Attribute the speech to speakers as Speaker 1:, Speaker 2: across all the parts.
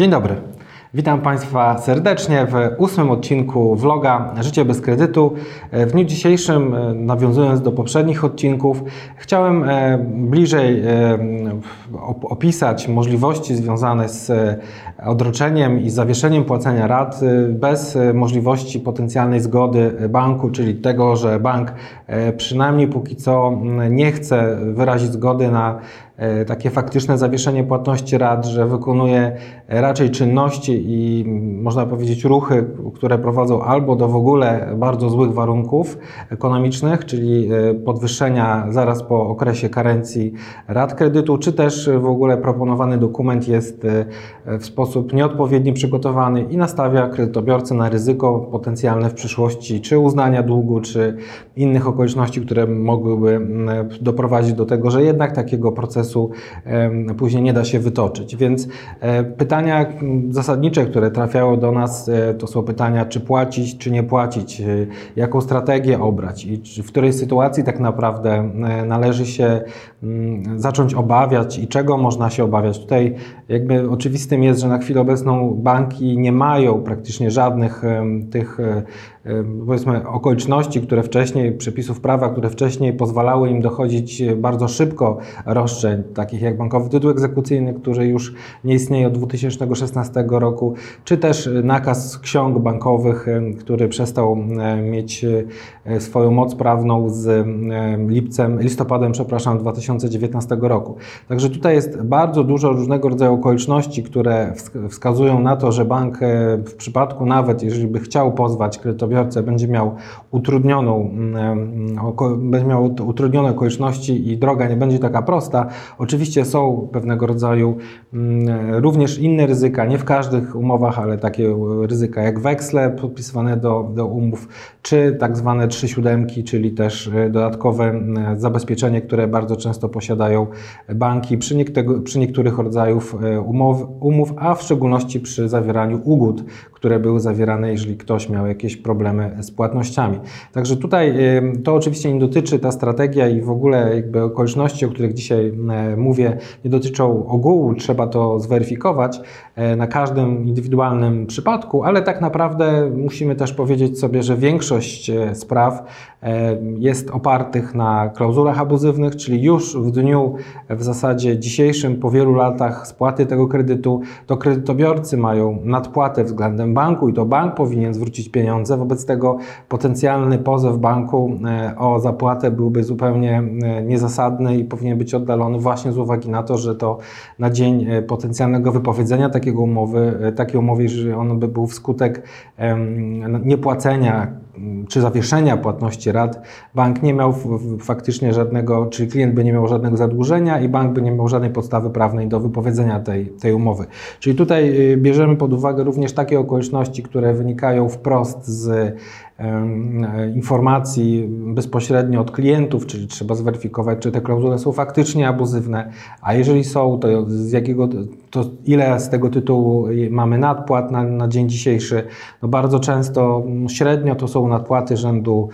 Speaker 1: Dzień dobry. Witam Państwa serdecznie w ósmym odcinku vloga Życie bez kredytu. W dniu dzisiejszym, e, nawiązując do poprzednich odcinków, chciałem e, bliżej e, opisać możliwości związane z odroczeniem i zawieszeniem płacenia rat bez możliwości potencjalnej zgody banku, czyli tego, że bank przynajmniej póki co nie chce wyrazić zgody na takie faktyczne zawieszenie płatności rat, że wykonuje raczej czynności i można powiedzieć ruchy, które prowadzą albo do w ogóle bardzo złych warunków ekonomicznych, czyli e, podwyższenia zaraz po okresie karencji rat kredytu, czy też w ogóle proponowany dokument jest e, w sposób nieodpowiedni przygotowany i nastawia kredytobiorcę na ryzyko potencjalne w przyszłości, czy uznania długu, czy innych okoliczności, które mogłyby doprowadzić do tego, że jednak takiego procesu procesu później nie da się wytoczyć. Więc e, pytania zasadnicze, które trafiają do nas, e, to są pytania, czy płacić, czy nie płacić, e, jaką strategię obrać i w której sytuacji tak naprawdę należy się zacząć obawiać i czego można się obawiać. Tutaj jakby oczywistym jest, że na chwilę obecną banki nie mają praktycznie żadnych tych powiedzmy okoliczności, które wcześniej, przepisów prawa, które wcześniej pozwalały im dochodzić bardzo szybko roszczeń, takich jak bankowy tytuł egzekucyjny, który już nie istnieje od 2016 roku, czy też nakaz ksiąg bankowych, który przestał mieć e, swoją moc prawną z lipcem, listopadem, przepraszam, 2019 roku. Także tutaj jest bardzo dużo różnego rodzaju okoliczności, które wskazują na to, że bank e, w przypadku nawet, jeżeli by chciał pozwać kredytobiorcę, będzie miał utrudnioną, mm, będzie miał utrudnione okoliczności i droga nie będzie taka prosta. Oczywiście są pewnego rodzaju mm, również inne ryzyka, nie w każdych umowach, ale takie ryzyka jak weksle podpisywane do, do umów, czy tak zwane trzy siódemki, czyli też e, dodatkowe zabezpieczenie, które bardzo często posiadają banki przy, przy niektórych rodzajów e, umów, umów, a w szczególności przy zawieraniu ugód, które były zawierane, jeżeli ktoś miał jakieś problemy z płatnościami. Także tutaj to oczywiście nie dotyczy ta strategia i w ogóle jakby okoliczności, o których dzisiaj mówię, nie dotyczą ogółu, trzeba to zweryfikować e, na każdym indywidualnym przypadku, ale tak naprawdę musimy też powiedzieć sobie, że większość e, spraw e, jest opartych na klauzulach abuzywnych, czyli już w dniu w zasadzie dzisiejszym, po wielu latach spłaty tego kredytu, to kredytobiorcy mają nadpłatę względem banku i to bank powinien zwrócić pieniądze. Wobec tego potencjalny pozew banku e, o zapłatę byłby zupełnie e, niezasadny i powinien być oddalony właśnie z uwagi na to, że to na dzień e, potencjalnego wypowiedzenia takiego umowy, takiej umowy, jeżeli on by był wskutek niepłacenia czy zawieszenia płatności rat, bank nie miał faktycznie żadnego, czyli klient by nie miał żadnego zadłużenia i bank by nie miał żadnej podstawy prawnej do wypowiedzenia tej, tej umowy. Czyli tutaj y, bierzemy pod uwagę również takie okoliczności, które wynikają wprost z informacji bezpośrednio od klientów, czyli trzeba zweryfikować, czy te klauzule są faktycznie abuzywne, a jeżeli są, to z jakiego, to ile z tego tytułu mamy nadpłat na, na dzień dzisiejszy. No bardzo często średnio to są nadpłaty rzędu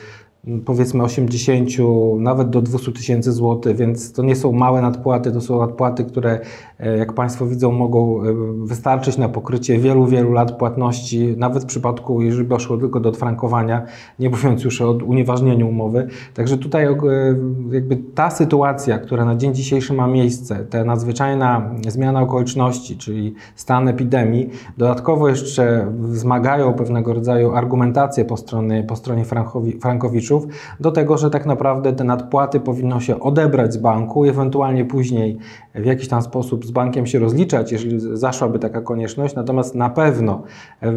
Speaker 1: powiedzmy 80, nawet do 200 tysięcy złotych, więc to nie są małe nadpłaty, to są nadpłaty, które e, jak Państwo widzą mogą e, wystarczyć na pokrycie wielu, wielu lat płatności, nawet w przypadku, jeżeli doszło tylko do odfrankowania, nie mówiąc już o unieważnieniu umowy. Także tutaj e, jakby ta sytuacja, która na dzień dzisiejszy ma miejsce, ta nadzwyczajna zmiana okoliczności, czyli stan epidemii, dodatkowo jeszcze wzmagają pewnego rodzaju argumentację po stronie, po stronie frankowiczów, do tego, że tak naprawdę te nadpłaty powinno się odebrać z banku, ewentualnie później w jakiś tam sposób z bankiem się rozliczać, jeżeli zaszłaby taka konieczność. Natomiast na pewno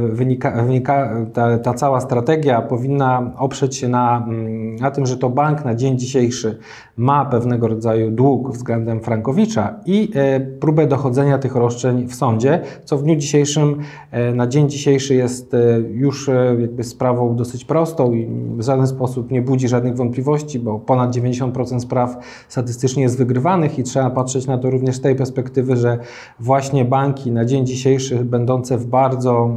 Speaker 1: wynika, wynika ta, ta cała strategia powinna oprzeć się na, mm, na tym, że to bank na dzień dzisiejszy ma pewnego rodzaju dług względem Frankowicza i e, próbę dochodzenia tych roszczeń w sądzie, co w dniu dzisiejszym, e, na dzień dzisiejszy jest e, już jakby sprawą dosyć prostą i w żaden sposób nie budzi żadnych wątpliwości, bo ponad 90% spraw statystycznie jest wygrywanych i trzeba patrzeć na to również z tej perspektywy, że właśnie banki na dzień dzisiejszy, będące w bardzo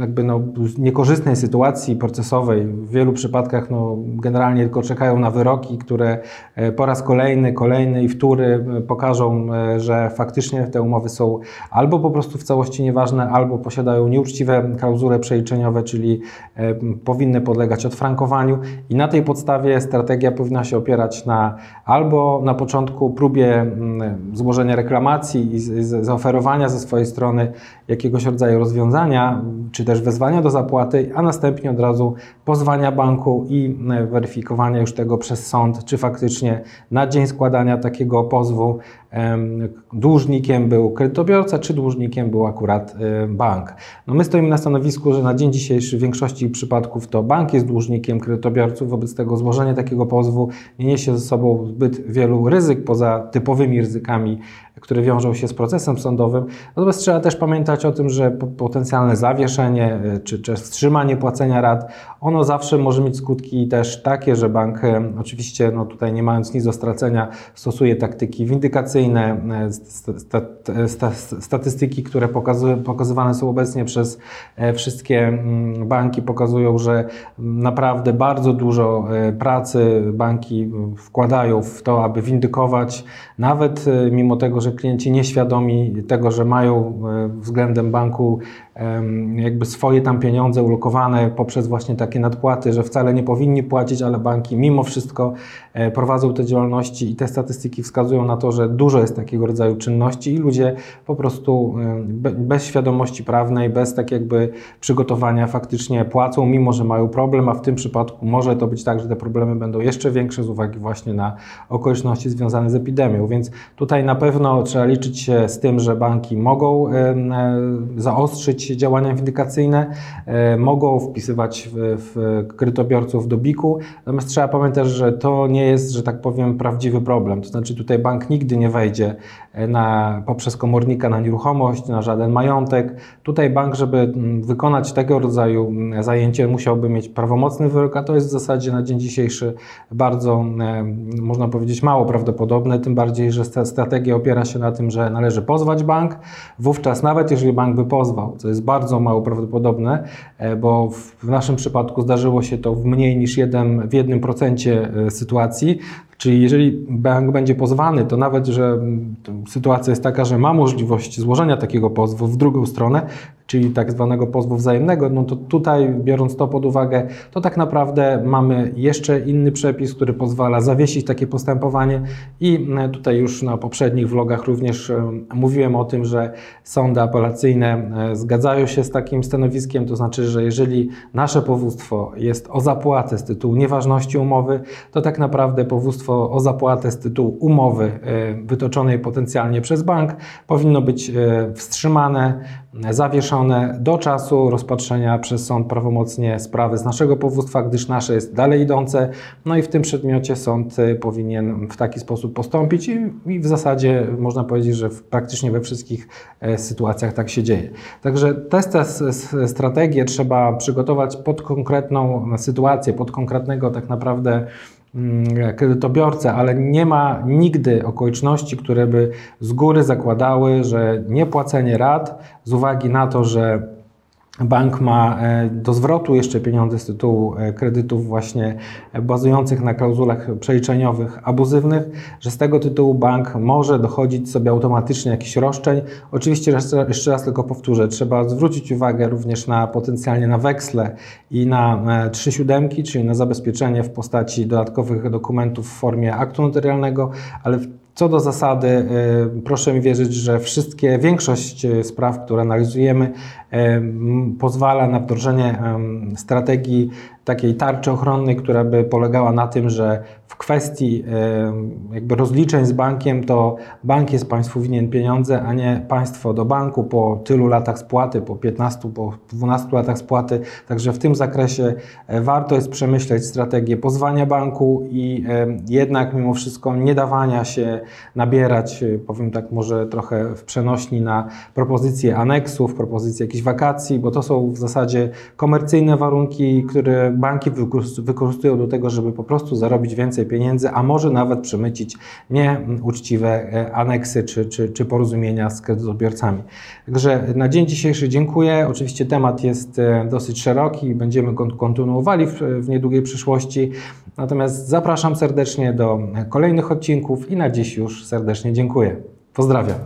Speaker 1: jakby no, niekorzystnej sytuacji procesowej. W wielu przypadkach no, generalnie tylko czekają na wyroki, które po raz kolejny, kolejny i wtóry pokażą, że faktycznie te umowy są albo po prostu w całości nieważne, albo posiadają nieuczciwe klauzule przeliczeniowe, czyli powinny podlegać odfrankowaniu i na tej podstawie strategia powinna się opierać na albo na początku próbie mm, złożenia reklamacji i zaoferowania ze swojej strony jakiegoś rodzaju rozwiązania, czy też wezwania do zapłaty, a następnie od razu pozwania banku i e, weryfikowania już tego przez sąd, czy faktycznie na dzień składania takiego pozwu dłużnikiem był kredytobiorca, czy dłużnikiem był akurat e, bank. No my stoimy na stanowisku, że na dzień dzisiejszy w większości przypadków to bank jest dłużnikiem kredytobiorców, wobec tego złożenie takiego pozwu nie niesie ze sobą zbyt wielu ryzyk poza typowymi ryzykami które wiążą się z procesem sądowym. Natomiast trzeba też pamiętać o tym, że potencjalne zawieszenie e, czy, czy wstrzymanie płacenia rat, ono zawsze może mieć skutki też takie, że bank e, oczywiście no tutaj nie mając nic do stracenia stosuje taktyki windykacyjne, e, statystyki, które pokazywane są obecnie przez wszystkie mm, banki pokazują, że naprawdę bardzo dużo pracy banki wkładają w to, aby windykować, nawet mimo tego, że klienci nieświadomi tego, że mają e, względem banku jakby swoje tam pieniądze ulokowane poprzez właśnie takie nadpłaty, że wcale nie powinni płacić, ale banki mimo wszystko e, prowadzą te działalności i te statystyki wskazują na to, że dużo jest takiego rodzaju czynności i ludzie po prostu bez świadomości prawnej, bez tak jakby przygotowania faktycznie płacą, mimo że mają problem, a w tym przypadku może to być tak, że te problemy będą jeszcze większe z uwagi właśnie na okoliczności związane z epidemią, więc tutaj na pewno trzeba liczyć się z tym, że banki mogą e, zaostrzyć działania windykacyjne, e, mogą wpisywać w, w kredytobiorców do BIK-u, natomiast trzeba pamiętać, że to nie jest, że tak powiem, prawdziwy problem. To znaczy tutaj bank nigdy nie wejdzie e, na, poprzez komornika na nieruchomość, na żaden majątek. Tutaj bank, żeby wykonać tego rodzaju zajęcie, musiałby mieć prawomocny wyrok, a to jest w zasadzie na dzień dzisiejszy bardzo, można powiedzieć, mało prawdopodobne, tym bardziej, że strategia opiera się na tym, że należy pozwać bank. Wówczas nawet jeżeli bank by pozwał, co jest jest bardzo mało prawdopodobne, e, bo w naszym przypadku zdarzyło się to w mniej niż jeden, w jednym procencie e, sytuacji. Czyli jeżeli bank będzie pozwany, to nawet, że sytuacja jest taka, że ma możliwość złożenia takiego pozwu w drugą stronę, czyli tak zwanego pozwu wzajemnego, no to tutaj, biorąc to pod uwagę, to tak naprawdę mamy jeszcze inny przepis, który pozwala zawiesić takie postępowanie i e, tutaj już na poprzednich vlogach również e, mówiłem o tym, że sądy apelacyjne e, zgadzają się z takim stanowiskiem, to znaczy, że jeżeli nasze powództwo jest o zapłatę z tytułu nieważności umowy, to tak naprawdę powództwo o zapłatę z tytułu umowy wytoczonej potencjalnie przez bank powinno być wstrzymane, zawieszone do czasu rozpatrzenia przez sąd prawomocnie sprawy z naszego powództwa, gdyż nasze jest dalej idące. No i w tym przedmiocie sąd y, powinien w taki sposób postąpić i, i w zasadzie można powiedzieć, że w, praktycznie we wszystkich e, sytuacjach tak się dzieje. Także te strategie trzeba przygotować pod konkretną sytuację, pod konkretnego tak naprawdę kredytobiorcę, ale nie ma nigdy okoliczności, które by z góry zakładały, że niepłacenie rat z uwagi na to, że Bank ma e, do zwrotu jeszcze pieniądze z tytułu e, kredytów właśnie bazujących na klauzulach przeliczeniowych abuzywnych, że z tego tytułu bank może dochodzić sobie automatycznie jakichś roszczeń. Oczywiście jeszcze raz tylko powtórzę, trzeba zwrócić uwagę również na potencjalnie na weksle i na e, trzy siódemki, czyli na zabezpieczenie w postaci dodatkowych dokumentów w formie aktu notarialnego, ale co do zasady, proszę mi wierzyć, że wszystkie, większość spraw, które analizujemy, pozwala na wdrożenie strategii takiej tarczy ochronnej, która by polegała na tym, że w kwestii jakby rozliczeń z bankiem, to bank jest Państwu winien pieniądze, a nie Państwo do banku po tylu latach spłaty, po 15, po 12 latach spłaty. Także w tym zakresie e, warto jest przemyśleć strategię pozwania banku i jednak mimo wszystko nie dawania się nabierać, e, powiem tak może trochę w przenośni na propozycje aneksów, propozycje jakichś wakacji, bo to są w zasadzie komercyjne warunki, które banki wykorzystują do tego, żeby po prostu zarobić więcej pieniędzy, a może nawet przemycić nieuczciwe aneksy czy, czy, czy porozumienia z kredytobiorcami. Także na dzień dzisiejszy dziękuję. Oczywiście temat jest dosyć szeroki i będziemy kontynuowali w, w niedługiej przyszłości. Natomiast zapraszam serdecznie do kolejnych odcinków i na dziś już serdecznie dziękuję. Pozdrawiam.